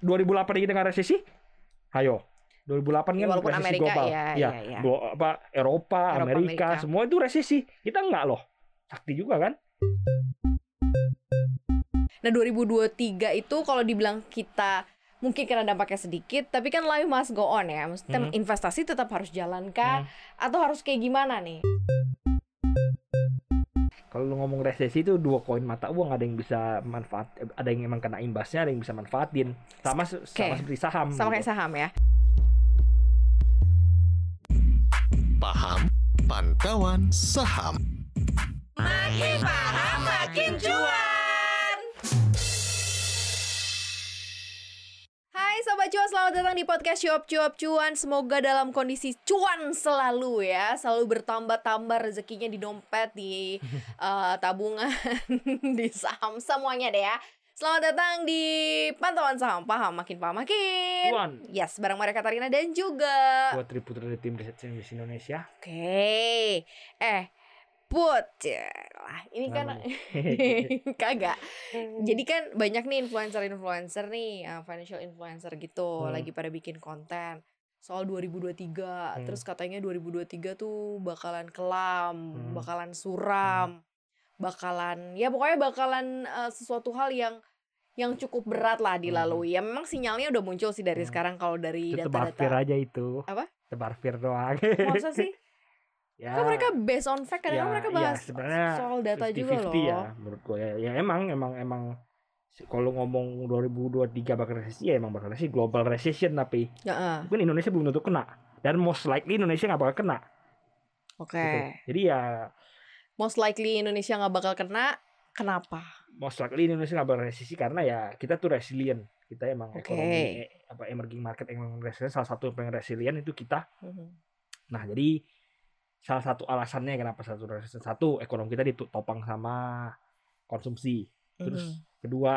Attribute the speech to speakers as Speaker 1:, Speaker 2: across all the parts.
Speaker 1: 2008 kita nggak resesi? Ayo. 2008 kan
Speaker 2: Walaupun
Speaker 1: resesi
Speaker 2: Amerika,
Speaker 1: global.
Speaker 2: ya,
Speaker 1: Iya,
Speaker 2: ya, ya.
Speaker 1: glo- apa Eropa,
Speaker 2: Eropa,
Speaker 1: Amerika,
Speaker 2: Amerika.
Speaker 1: semua itu resesi. Kita enggak loh. Sakti juga kan?
Speaker 2: Nah 2023 itu kalau dibilang kita mungkin karena dampaknya sedikit, tapi kan life must go on ya. Maksudnya
Speaker 1: Hmm.
Speaker 2: investasi tetap harus jalan kah?
Speaker 1: Hmm.
Speaker 2: Atau harus kayak gimana nih?
Speaker 1: Kalau lu ngomong resesi itu dua koin mata uang ada yang bisa manfaat ada yang emang kena imbasnya ada yang bisa manfaatin sama se- sama seperti saham
Speaker 2: Sama
Speaker 1: gitu.
Speaker 2: kayak saham ya.
Speaker 3: Paham Pantauan Saham
Speaker 2: Makin paham makin cuan. Cuan, selamat datang di podcast Cuap Cuap Cuan. Semoga dalam kondisi cuan selalu ya. Selalu bertambah-tambah rezekinya di dompet, di eh, tabungan, di saham, semuanya deh ya. Selamat datang di Pantauan Saham Paham Makin Paham Makin.
Speaker 1: Cuan.
Speaker 2: Yes, bareng mereka Katarina dan juga
Speaker 1: buat triputer dari tim riset Indonesia.
Speaker 2: Oke. Eh, Put lah, Ini kan? Kagak Jadi kan banyak nih influencer-influencer nih, uh, financial influencer gitu,
Speaker 1: Hmm.
Speaker 2: lagi pada bikin konten soal 2023.
Speaker 1: Hmm.
Speaker 2: Terus katanya 2023 tuh bakalan kelam,
Speaker 1: Hmm.
Speaker 2: bakalan suram, bakalan ya pokoknya bakalan uh, sesuatu hal yang yang cukup berat lah dilalui. Ya memang sinyalnya udah muncul sih dari
Speaker 1: Hmm.
Speaker 2: sekarang kalau dari
Speaker 1: itu tebar fir
Speaker 2: data-data.
Speaker 1: aja itu
Speaker 2: Apa?
Speaker 1: tebar fir doang
Speaker 2: Masa sih?
Speaker 1: Ya
Speaker 2: Kan mereka based on fact, kadang
Speaker 1: ya,
Speaker 2: mereka
Speaker 1: ya,
Speaker 2: bahas
Speaker 1: sebenarnya
Speaker 2: soal data juga
Speaker 1: 50-50
Speaker 2: loh.
Speaker 1: ya menurut gue ya, ya emang emang emang kalau ngomong 2023 bakal resesi ya emang bakal resesi global recession tapi
Speaker 2: Heeh.
Speaker 1: mungkin Indonesia belum tentu kena dan most likely Indonesia nggak bakal kena
Speaker 2: Oke.
Speaker 1: gitu. jadi ya
Speaker 2: Most likely Indonesia nggak bakal kena. Kenapa?
Speaker 1: most likely Indonesia nggak bakal resesi karena ya kita tuh resilient kita emang
Speaker 2: Oke.
Speaker 1: ekonomi eh, apa emerging market emang resilient salah satu yang paling resilient itu kita
Speaker 2: Mhm.
Speaker 1: nah jadi salah satu alasannya kenapa satu resilient satu ekonomi kita ditopang sama konsumsi terus
Speaker 2: Mhm.
Speaker 1: kedua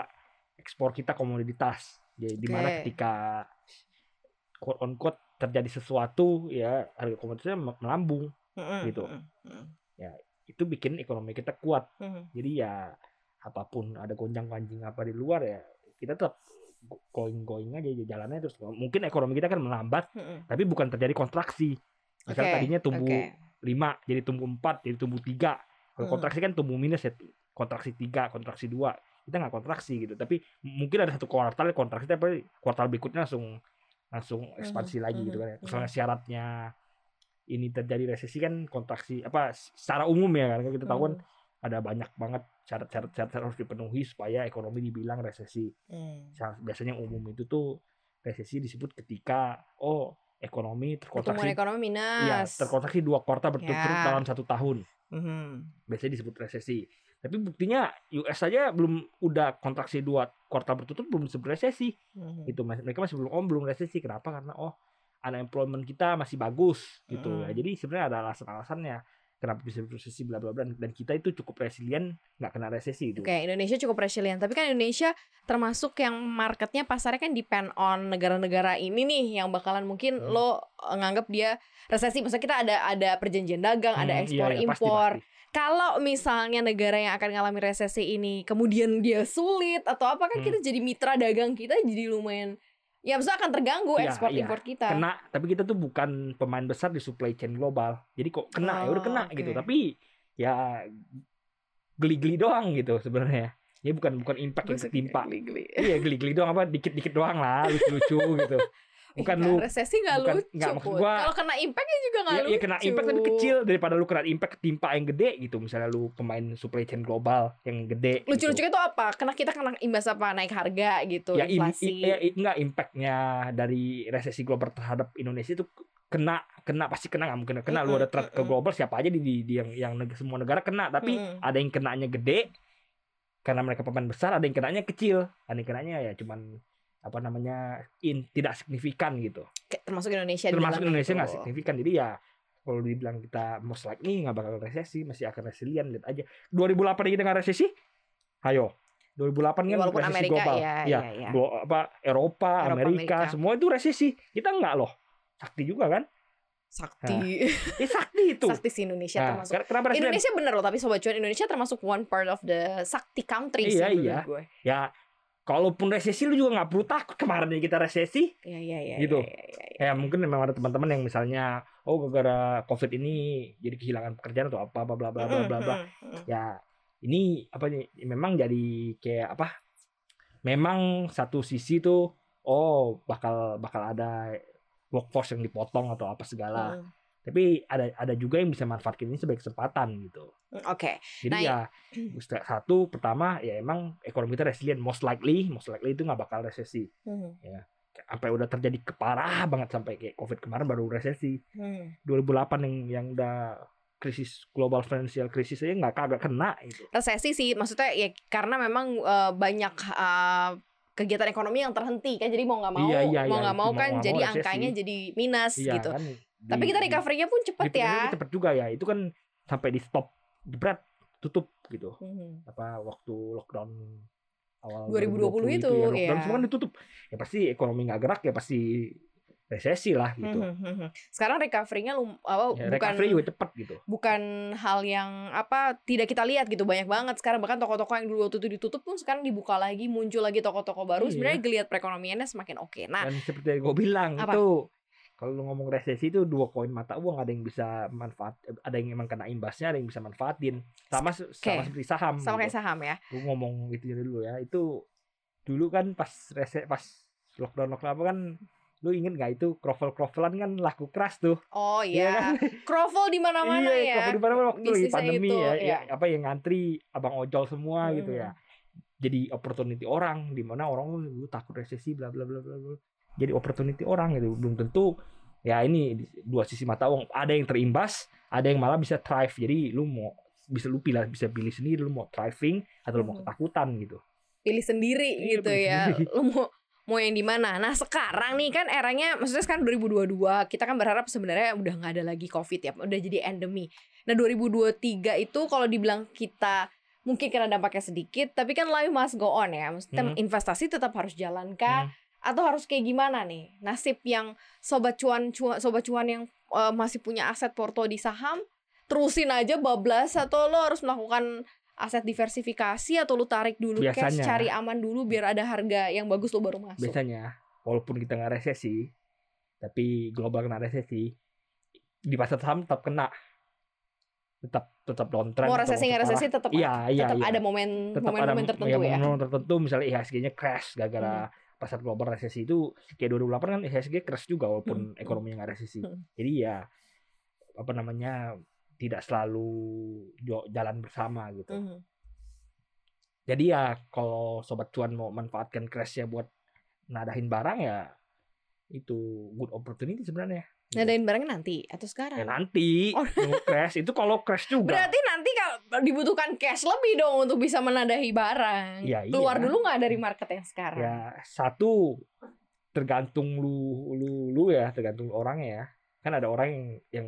Speaker 1: ekspor kita komoditas jadi di mana
Speaker 2: Oke.
Speaker 1: ketika quote on quote terjadi sesuatu ya harga komoditasnya me- melambung
Speaker 2: Mhm,
Speaker 1: gitu.
Speaker 2: mhm,
Speaker 1: itu bikin ekonomi kita kuat
Speaker 2: mhm.
Speaker 1: jadi ya apa pun ada gonjang ganjing apa di luar ya kita tetap going going aja jalannya terus mungkin ekonomi kita kan melambat
Speaker 2: Mhm.
Speaker 1: tapi bukan terjadi kontraksi misalnya
Speaker 2: Oke,
Speaker 1: tadinya tumbuh
Speaker 2: oke.
Speaker 1: 5 jadi tumbuh 4 jadi tumbuh 3 kalau
Speaker 2: Hmm.
Speaker 1: kontraksi kan tumbuh minus ya kontraksi 3 kontraksi 2 kita nggak kontraksi gitu tapi mungkin ada satu kuartal kontraksi tapi kuartal berikutnya langsung langsung ekspansi
Speaker 2: Mhm,
Speaker 1: lagi gitu
Speaker 2: mhm,
Speaker 1: kan ya. misalnya syaratnya ini terjadi resesi kan kontraksi apa secara umum ya kan kita tahu kan ada banyak banget syarat-syarat syarat harus dipenuhi supaya ekonomi dibilang resesi. Syarat- biasanya umum itu tuh resesi disebut ketika oh ekonomi
Speaker 2: Pertumbuhan
Speaker 1: terkontraksi
Speaker 2: ekonomi
Speaker 1: Iya,
Speaker 2: minus.
Speaker 1: terkontraksi dua kuartal berturut-turut
Speaker 2: Ya.
Speaker 1: dalam satu tahun.
Speaker 2: Mhm.
Speaker 1: Biasanya disebut resesi. Tapi buktinya US saja belum udah kontraksi dua kuartal berturut belum disebut resesi.
Speaker 2: Mhm.
Speaker 1: Itu mereka masih belum oh belum resesi. Kenapa? Karena oh unemployment kita masih bagus gitu
Speaker 2: Mm.
Speaker 1: ya. Jadi sebenarnya ada alasan-alasannya kenapa bisa resesi bla bla bla dan kita itu cukup resilient nggak kena resesi itu.
Speaker 2: Oke, Indonesia cukup resilient. Tapi kan Indonesia termasuk yang marketnya pasarnya kan depend on negara-negara ini nih yang bakalan mungkin
Speaker 1: Hmm.
Speaker 2: lo eh, nganggap dia resesi. Maksudnya kita ada ada perjanjian dagang, ada
Speaker 1: Hmm, iya,
Speaker 2: ekspor
Speaker 1: iya, pasti,
Speaker 2: impor.
Speaker 1: pasti.
Speaker 2: Kalau misalnya negara yang akan ngalami resesi ini kemudian dia sulit atau apa kan
Speaker 1: Hmm.
Speaker 2: kita jadi mitra dagang kita jadi lumayan ya maksudnya akan terganggu
Speaker 1: Iya,
Speaker 2: ekspor
Speaker 1: iya.
Speaker 2: impor kita.
Speaker 1: kena tapi kita tuh bukan pemain besar di supply chain global. Jadi kok kena? Ya udah
Speaker 2: Oh,
Speaker 1: kena
Speaker 2: oke.
Speaker 1: gitu tapi ya geli-geli doang gitu sebenarnya. Ya bukan bukan impact
Speaker 2: Gue
Speaker 1: yang ketimpa iya geli-geli doang apa dikit-dikit doang lah lucu-lucu gitu bukan
Speaker 2: Iya,
Speaker 1: lu
Speaker 2: resesi nggak
Speaker 1: bukan-
Speaker 2: lucu.
Speaker 1: nggak, maksud gua-
Speaker 2: Kalau kena impactnya juga nggak
Speaker 1: ya,
Speaker 2: lucu.
Speaker 1: ya kena impact tapi kecil daripada lu kena impact ketimpa yang gede gitu misalnya lu pemain supply chain global yang gede gitu.
Speaker 2: Lucu-lucunya itu apa? Kena kita kena imbas apa? Naik harga gitu,
Speaker 1: ya
Speaker 2: inflasi.
Speaker 1: ya, enggak impactnya dari resesi global terhadap Indonesia itu kena kena pasti kena nggak mungkin kena lu
Speaker 2: Mm-mm,
Speaker 1: ada threat ke global siapa aja di, di, di yang yang semua negara kena tapi
Speaker 2: Mm-mm.
Speaker 1: ada yang kenanya gede karena mereka pemain besar ada yang kenanya kecil ada yang kenanya ya cuman apa namanya in tidak signifikan gitu.
Speaker 2: Kayak termasuk Indonesia
Speaker 1: termasuk Indonesia nggak signifikan. Jadi ya kalau dibilang kita most likely nggak bakal resesi masih akan resilient lihat aja. 2008 kita nggak resesi? Ayo. 2008 kan
Speaker 2: Ya, walaupun
Speaker 1: resesi
Speaker 2: Amerika,
Speaker 1: global.
Speaker 2: ya,
Speaker 1: ya,
Speaker 2: ya, ya.
Speaker 1: glo- apa Eropa,
Speaker 2: Eropa,
Speaker 1: Amerika,
Speaker 2: Amerika.
Speaker 1: semua itu resesi. Kita nggak loh. Sakti juga kan?
Speaker 2: Sakti.
Speaker 1: eh sakti itu.
Speaker 2: Sakti si Indonesia
Speaker 1: nah,
Speaker 2: termasuk.
Speaker 1: kenapa
Speaker 2: Indonesia bener loh, tapi sobat cuan Indonesia termasuk one part of the Sakti countries
Speaker 1: Iya, iya.
Speaker 2: gue.
Speaker 1: ya kalaupun resesi lu juga nggak perlu takut kemarin kita resesi
Speaker 2: Iya iya iya.
Speaker 1: Gitu.
Speaker 2: iya, iya, iya.
Speaker 1: ya mungkin memang ada teman-teman yang misalnya oh gara-gara covid ini jadi kehilangan pekerjaan atau apa bla bla bla bla bla bla
Speaker 2: Mm, mm, mm.
Speaker 1: ya ini apa nih memang jadi kayak apa memang satu sisi tuh oh bakal bakal ada workforce yang dipotong atau apa segala
Speaker 2: Mm,
Speaker 1: tapi ada ada juga yang bisa manfaatkan ini sebagai kesempatan gitu
Speaker 2: Oke.
Speaker 1: jadi
Speaker 2: Nah,
Speaker 1: ya satu pertama ya emang ekonomi kita resilient most likely most likely itu nggak bakal resesi
Speaker 2: Mm,
Speaker 1: sampai udah terjadi keparah banget sampai kayak covid kemarin baru resesi
Speaker 2: mm.
Speaker 1: 2008 yang yang udah krisis global financial krisis aja nggak kagak kena itu
Speaker 2: Resesi sih maksudnya ya karena memang eh, banyak eh, kegiatan ekonomi yang terhenti kan jadi mau nggak mau
Speaker 1: Iya, iya,
Speaker 2: mau
Speaker 1: iya.
Speaker 2: nggak mau
Speaker 1: Mau
Speaker 2: kan
Speaker 1: mau
Speaker 2: jadi
Speaker 1: resesi.
Speaker 2: angkanya jadi minus
Speaker 1: iya
Speaker 2: gitu.
Speaker 1: kan di-
Speaker 2: Tapi kita recovery-nya pun cepet ya.
Speaker 1: cepet juga ya itu kan sampai di stop jebret tutup gitu
Speaker 2: Mhm.
Speaker 1: apa waktu lockdown awal
Speaker 2: 2020 itu,
Speaker 1: ya, lockdown
Speaker 2: iya.
Speaker 1: semua kan ditutup ya pasti ekonomi nggak gerak ya pasti resesi lah gitu
Speaker 2: Mhm, mhm. Sekarang recovery-nya lum- apa,
Speaker 1: ya,
Speaker 2: bukan
Speaker 1: recovery juga cepet gitu
Speaker 2: bukan hal yang apa tidak kita lihat gitu banyak banget sekarang bahkan toko-toko yang dulu waktu itu ditutup pun sekarang dibuka lagi muncul lagi toko-toko baru
Speaker 1: Iya.
Speaker 2: sebenarnya geliat perekonomiannya semakin oke nah
Speaker 1: dan seperti yang gue bilang
Speaker 2: Apa?
Speaker 1: itu kalau lu ngomong resesi itu dua koin mata uang ada yang bisa manfaat ada yang emang kena imbasnya ada yang bisa manfaatin sama se- sama seperti saham
Speaker 2: sama
Speaker 1: gitu.
Speaker 2: kayak saham ya
Speaker 1: gue ngomong itu dulu ya itu dulu kan pas rese pas lockdown lockdown apa kan lu inget nggak itu krovel krovelan kan laku keras tuh
Speaker 2: oh
Speaker 1: Iya
Speaker 2: iya krovel di mana-mana
Speaker 1: iya,
Speaker 2: ya
Speaker 1: di mana waktu lagi
Speaker 2: Bisnisnya
Speaker 1: pandemi
Speaker 2: itu,
Speaker 1: ya,
Speaker 2: iya.
Speaker 1: ya, apa yang ngantri abang ojol semua gitu
Speaker 2: Hmm.
Speaker 1: ya jadi opportunity orang di mana orang lu takut resesi bla bla bla bla bla. Jadi opportunity orang gitu. Belum tentu ya ini dua sisi mata uang. Ada yang terimbas ada yang malah bisa thrive. Jadi lu mau bisa lu pilih bisa pilih sendiri lu mau thriving atau lu mau
Speaker 2: Hmm.
Speaker 1: ketakutan gitu.
Speaker 2: Pilih sendiri
Speaker 1: Iya,
Speaker 2: gitu
Speaker 1: pilih
Speaker 2: ya.
Speaker 1: sendiri.
Speaker 2: lu mau mau yang di mana? Nah sekarang nih kan eranya maksudnya sekarang 2022 kita kan berharap sebenarnya udah nggak ada lagi covid ya udah jadi endemi. Nah 2023 itu kalau dibilang kita mungkin karena dampaknya sedikit tapi kan life must go on ya. Maksudnya
Speaker 1: Hmm.
Speaker 2: investasi tetap harus jalan kah
Speaker 1: Hmm.
Speaker 2: Atau harus kayak gimana nih? Nasib yang sobat cuan, cuan sobat cuan yang eh, masih punya aset porto di saham terusin aja bablas atau lo harus melakukan aset diversifikasi atau lu tarik dulu cash
Speaker 1: Biasanya.
Speaker 2: cari aman dulu biar ada harga yang bagus lo baru masuk?
Speaker 1: Biasanya walaupun kita nggak resesi tapi global kena resesi di pasar saham tetap kena. Tetap tetap downtrend
Speaker 2: mau resesi nggak resesi tetap
Speaker 1: iya iya
Speaker 2: tetap
Speaker 1: iya.
Speaker 2: ada momen
Speaker 1: tetap
Speaker 2: momen
Speaker 1: ada
Speaker 2: momen tertentu
Speaker 1: ya, momen tertentu misalnya IHSG-nya crash gara-gara pasar global resesi itu kayak 2008 kan IHSG crash juga walaupun
Speaker 2: Hmm.
Speaker 1: ekonominya nggak resesi
Speaker 2: Hmm.
Speaker 1: jadi ya apa namanya tidak selalu jalan bersama gitu
Speaker 2: Mhm.
Speaker 1: jadi ya kalau sobat cuan mau manfaatkan crashnya buat nadahin barang ya itu good opportunity sebenarnya
Speaker 2: ngadain barangnya nanti atau sekarang
Speaker 1: ya nanti
Speaker 2: Oh.
Speaker 1: crash itu kalau crash juga
Speaker 2: berarti dibutuhkan cash lebih dong untuk bisa menadahi barang.
Speaker 1: Ya,
Speaker 2: keluar
Speaker 1: iya.
Speaker 2: dulu nggak dari market yang sekarang?
Speaker 1: Ya satu tergantung lu lu lu ya tergantung orangnya ya. Kan ada orang yang yang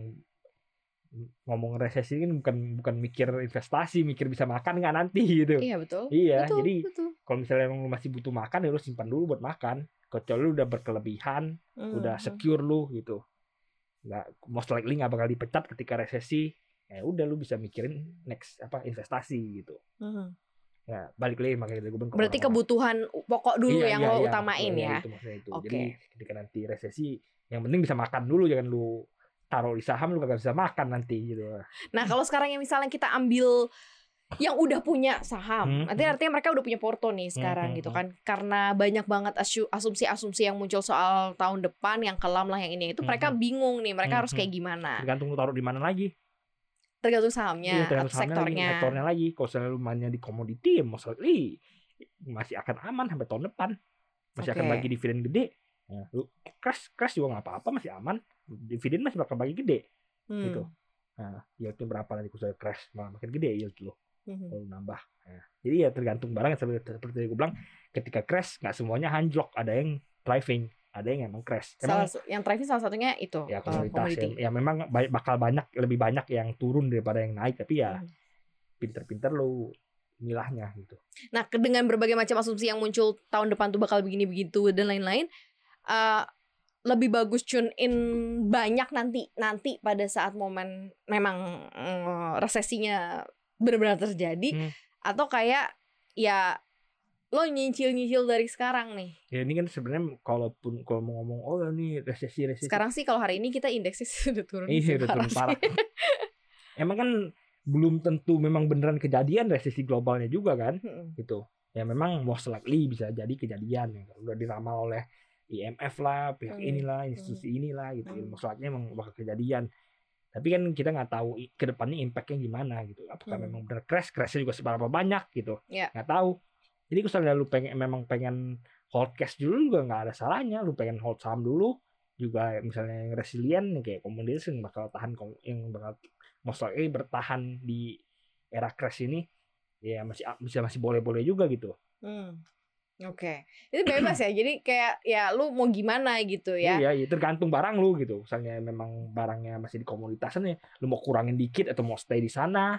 Speaker 1: ngomong resesi kan bukan bukan mikir investasi mikir bisa makan nggak nanti gitu.
Speaker 2: Iya betul.
Speaker 1: Iya
Speaker 2: betul,
Speaker 1: jadi kalau misalnya emang lu masih butuh makan ya lu simpan dulu buat makan. Kecuali lu udah berkelebihan udah
Speaker 2: Mhm.
Speaker 1: secure lu gitu. Nggak most likely nggak bakal dipecat ketika resesi ya udah lu bisa mikirin next apa investasi gitu
Speaker 2: Mhm.
Speaker 1: ya balik lagi makanya gue bilang ke
Speaker 2: berarti
Speaker 1: orang-orang.
Speaker 2: kebutuhan pokok dulu
Speaker 1: Iya,
Speaker 2: yang
Speaker 1: iya,
Speaker 2: lo
Speaker 1: iya.
Speaker 2: utamain
Speaker 1: Iya,
Speaker 2: ya
Speaker 1: itu maksudnya itu.
Speaker 2: Oke.
Speaker 1: Jadi ketika nanti resesi, yang penting bisa makan dulu, jangan lu taruh di saham lu kagak bisa makan nanti gitu.
Speaker 2: Nah, kalau sekarang yang misalnya kita ambil yang udah punya saham,
Speaker 1: Hmm,
Speaker 2: nanti
Speaker 1: hmm.
Speaker 2: artinya mereka udah punya porto nih sekarang
Speaker 1: hmm,
Speaker 2: gitu
Speaker 1: hmm.
Speaker 2: kan. Karena banyak banget asu- asumsi-asumsi yang muncul soal tahun depan yang kelam lah yang ini itu
Speaker 1: Hmm,
Speaker 2: mereka
Speaker 1: hmm.
Speaker 2: bingung nih, mereka
Speaker 1: Hmm,
Speaker 2: harus
Speaker 1: hmm.
Speaker 2: kayak gimana.
Speaker 1: Tergantung lu taruh di mana lagi.
Speaker 2: Tergantung sahamnya
Speaker 1: Iya, tergantung sahamnya
Speaker 2: sektornya.
Speaker 1: Lagi, sektornya lagi. Kalau mainnya di komoditi, ya most likely masih akan aman sampai tahun depan. Masih akan
Speaker 2: Oke.
Speaker 1: bagi dividen gede. Ya, lu crash crash juga nggak apa-apa masih aman. Dividen masih bakal bagi gede
Speaker 2: Hmm.
Speaker 1: gitu. Nah, yieldnya berapa nanti kalau crash malah makin gede yield lu.
Speaker 2: Mhm.
Speaker 1: kalau nambah. Nah, jadi ya tergantung barang seperti, seperti gue bilang ketika crash nggak semuanya anjlok, ada yang thriving, ada yang emang crash. Emang
Speaker 2: yang thriving salah satunya itu
Speaker 1: ya komoditas ya, ya memang ba- bakal banyak lebih banyak yang turun daripada yang naik tapi ya
Speaker 2: Hmm.
Speaker 1: pinter-pinter lu milahnya gitu.
Speaker 2: Nah, dengan berbagai macam asumsi yang muncul tahun depan tuh bakal begini begitu dan lain-lain, eh, lebih bagus tune in banyak nanti nanti pada saat momen memang eh, resesinya benar-benar terjadi
Speaker 1: Hmm.
Speaker 2: atau kayak ya lo nyicil-nyicil dari sekarang nih.
Speaker 1: Ya ini kan sebenarnya kalaupun kalau mau ngomong oh ini resesi resesi.
Speaker 2: Sekarang sih kalau hari ini kita indeksnya sudah turun.
Speaker 1: Iya udah turun parah. Emang kan belum tentu memang beneran kejadian resesi globalnya juga kan
Speaker 2: Mm-mm.
Speaker 1: gitu. Ya memang most likely bisa jadi kejadian. Udah diramal oleh IMF lah, pihak
Speaker 2: Hmm.
Speaker 1: inilah, institusi inilah gitu.
Speaker 2: Hmm.
Speaker 1: Most likely emang bakal kejadian. Tapi kan kita nggak tahu ke depannya impactnya gimana gitu. Apakah
Speaker 2: Hmm.
Speaker 1: memang bener crash, crashnya juga seberapa banyak gitu.
Speaker 2: Iya.
Speaker 1: Nggak tahu. Jadi kalau misalnya lu pengen memang pengen hold cash dulu juga nggak ada salahnya. Lu pengen hold saham dulu juga misalnya yang resilient nih, kayak komoditas yang bakal tahan yang bakal most likely bertahan di era crash ini ya masih bisa masih boleh-boleh juga gitu.
Speaker 2: Hmm. Oke, itu bebas ya. Jadi kayak ya lu mau gimana gitu ya.
Speaker 1: Iya, iya, tergantung barang lu gitu. Misalnya memang barangnya masih di komoditasan ya, lu mau kurangin dikit atau mau stay di sana.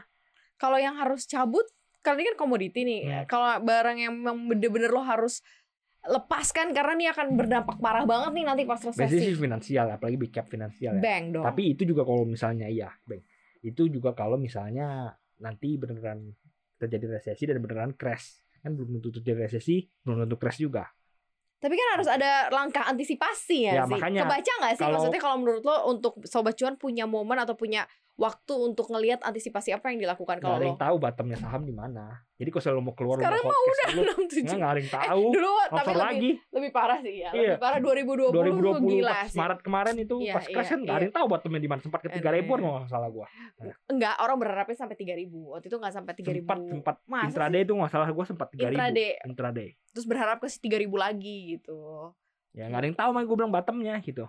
Speaker 2: Kalau yang harus cabut, kalau ini kan komoditi nih.
Speaker 1: Hmm.
Speaker 2: Kalau barang yang memang bener-bener lo harus lepaskan karena ini akan berdampak parah banget nih nanti pas
Speaker 1: Biasanya sih
Speaker 2: resesi.
Speaker 1: finansial, apalagi big cap finansial ya.
Speaker 2: Bang dong.
Speaker 1: Tapi itu juga kalau misalnya iya, Bang. Itu juga kalau misalnya nanti beneran terjadi resesi dan beneran crash. Kan belum tentu terjadi resesi, belum tentu crash juga.
Speaker 2: Tapi kan harus ada langkah antisipasi ya,
Speaker 1: Ya,
Speaker 2: sih.
Speaker 1: makanya
Speaker 2: Kebaca nggak sih
Speaker 1: kalau-
Speaker 2: maksudnya kalau menurut lo untuk sobat cuan punya momen atau punya waktu untuk ngelihat antisipasi apa yang dilakukan
Speaker 1: Nggak
Speaker 2: kalau lo?
Speaker 1: tahu bottomnya saham di mana. Jadi kalau selalu mau keluar
Speaker 2: Sekarang
Speaker 1: mau podcast dulu,
Speaker 2: 67.
Speaker 1: nggak nggak ada yang
Speaker 2: Eh,
Speaker 1: tahu.
Speaker 2: dulu tapi lebih,
Speaker 1: lagi.
Speaker 2: lebih parah sih ya.
Speaker 1: Iya.
Speaker 2: Lebih parah 2020,
Speaker 1: 2020
Speaker 2: gila
Speaker 1: pas
Speaker 2: sih.
Speaker 1: Maret kemarin itu
Speaker 2: Iya,
Speaker 1: pas crash
Speaker 2: iya,
Speaker 1: kan nggak ada
Speaker 2: iya.
Speaker 1: yang tahu bottomnya di mana. Sempat ke
Speaker 2: Aduh.
Speaker 1: 3 ribuan kalau nggak salah gua.
Speaker 2: Enggak, orang berharapnya sampai 3000. Waktu itu enggak sampai 3000.
Speaker 1: Sempat sempat
Speaker 2: Masa
Speaker 1: intraday
Speaker 2: sih?
Speaker 1: itu nggak salah gua sempat 3000.
Speaker 2: Intraday.
Speaker 1: Intraday.
Speaker 2: Terus berharap ke 3000 lagi gitu.
Speaker 1: Ya nggak ada yang tahu mah gue bilang bottomnya gitu.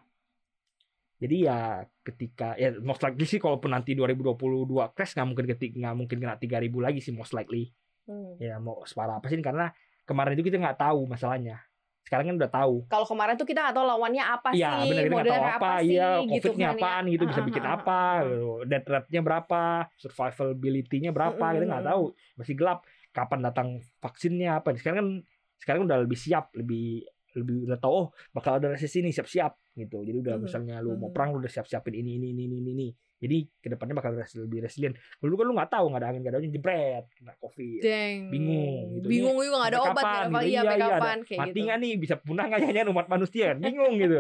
Speaker 1: Jadi ya ketika ya most likely sih kalaupun nanti 2022 crash nggak mungkin ketik nggak mungkin kena 3000 lagi sih most likely.
Speaker 2: Hmm.
Speaker 1: Ya mau separah apa sih karena kemarin itu kita nggak tahu masalahnya. Sekarang kan udah tahu.
Speaker 2: Kalau kemarin tuh kita nggak tahu lawannya apa
Speaker 1: Iya
Speaker 2: sih,
Speaker 1: benar kita nggak
Speaker 2: modelnya
Speaker 1: tahu apa,
Speaker 2: sih,
Speaker 1: iya
Speaker 2: gitu
Speaker 1: covidnya
Speaker 2: kan ya.
Speaker 1: apaan gitu bisa bikin
Speaker 2: ah, ah,
Speaker 1: apa,
Speaker 2: ah.
Speaker 1: gitu. death rate-nya berapa, survivability-nya berapa, kita nggak tahu, masih gelap. Kapan datang vaksinnya apa? Sekarang kan sekarang udah lebih siap, lebih lebih udah tahu oh bakal ada resesi nih siap-siap gitu. Jadi udah
Speaker 2: Mhm,
Speaker 1: misalnya lu mau perang lu udah siap-siapin ini ini ini ini ini. ini. Jadi ke depannya bakal lebih resilient. Dulu kan lu nggak tahu nggak ada angin nggak ada hujan jebret kena covid.
Speaker 2: Deng.
Speaker 1: Bingung gitu.
Speaker 2: Bingung juga nggak ada obat,
Speaker 1: kapan
Speaker 2: ada
Speaker 1: gitu.
Speaker 2: apa iya,
Speaker 1: Iya, iya,
Speaker 2: kapan kayak
Speaker 1: Mati
Speaker 2: gitu.
Speaker 1: nggak nih bisa punah nggak ya umat manusia kan bingung gitu.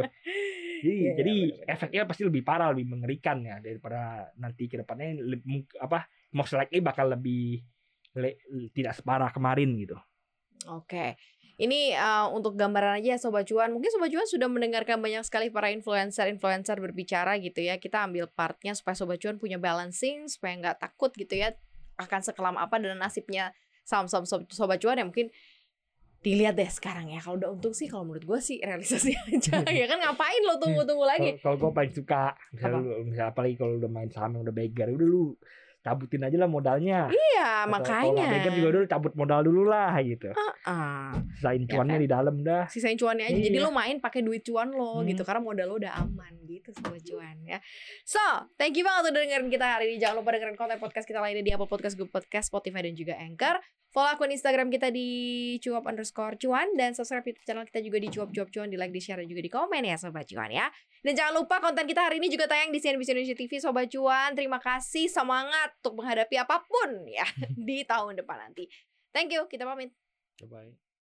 Speaker 1: Jadi
Speaker 2: Iya,
Speaker 1: jadi
Speaker 2: benar-benar.
Speaker 1: efeknya pasti lebih parah, lebih mengerikan ya daripada nanti ke depannya le- mung- apa most likely bakal lebih le- tidak separah kemarin gitu.
Speaker 2: Oke. Ini uh, untuk gambaran aja ya Sobat Cuan. Mungkin Sobat Cuan sudah mendengarkan banyak sekali para influencer-influencer berbicara gitu ya. Kita ambil partnya supaya Sobat Cuan punya balancing, supaya nggak takut gitu ya akan sekelam apa dan nasibnya saham-saham Sob- Sobat Cuan yang mungkin dilihat deh sekarang ya. Kalau udah untung sih kalau menurut gue sih realisasi aja. ya kan ngapain lo tunggu-tunggu lagi?
Speaker 1: Kalau gue paling suka misalnya,
Speaker 2: Apa?
Speaker 1: lu, misalnya apalagi kalau udah main saham yang udah beggar, udah lu cabutin aja lah modalnya.
Speaker 2: Iya,
Speaker 1: Atau Kalau
Speaker 2: makanya.
Speaker 1: nggak beggar juga udah lu cabut modal dulu lah gitu.
Speaker 2: Ah,
Speaker 1: Selain
Speaker 2: Ya
Speaker 1: cuannya
Speaker 2: kan?
Speaker 1: di dalam dah.
Speaker 2: sisain cuannya aja. Jadi
Speaker 1: Iya.
Speaker 2: lo main pakai duit cuan lo
Speaker 1: Hmm.
Speaker 2: gitu karena modal lo udah aman gitu sobat cuan ya. So, thank you banget udah dengerin kita hari ini. Jangan lupa dengerin konten podcast kita lainnya di Apple Podcast, Google Podcast, Spotify dan juga Anchor. Follow akun Instagram kita di cuap underscore cuan dan subscribe YouTube channel kita juga di cuap cuap cuan di like, di share dan juga di komen ya sobat cuan ya. Dan jangan lupa konten kita hari ini juga tayang di CNBC Indonesia TV sobat cuan. Terima kasih semangat untuk menghadapi apa pun ya di tahun depan nanti. Thank you, kita pamit.
Speaker 1: Bye.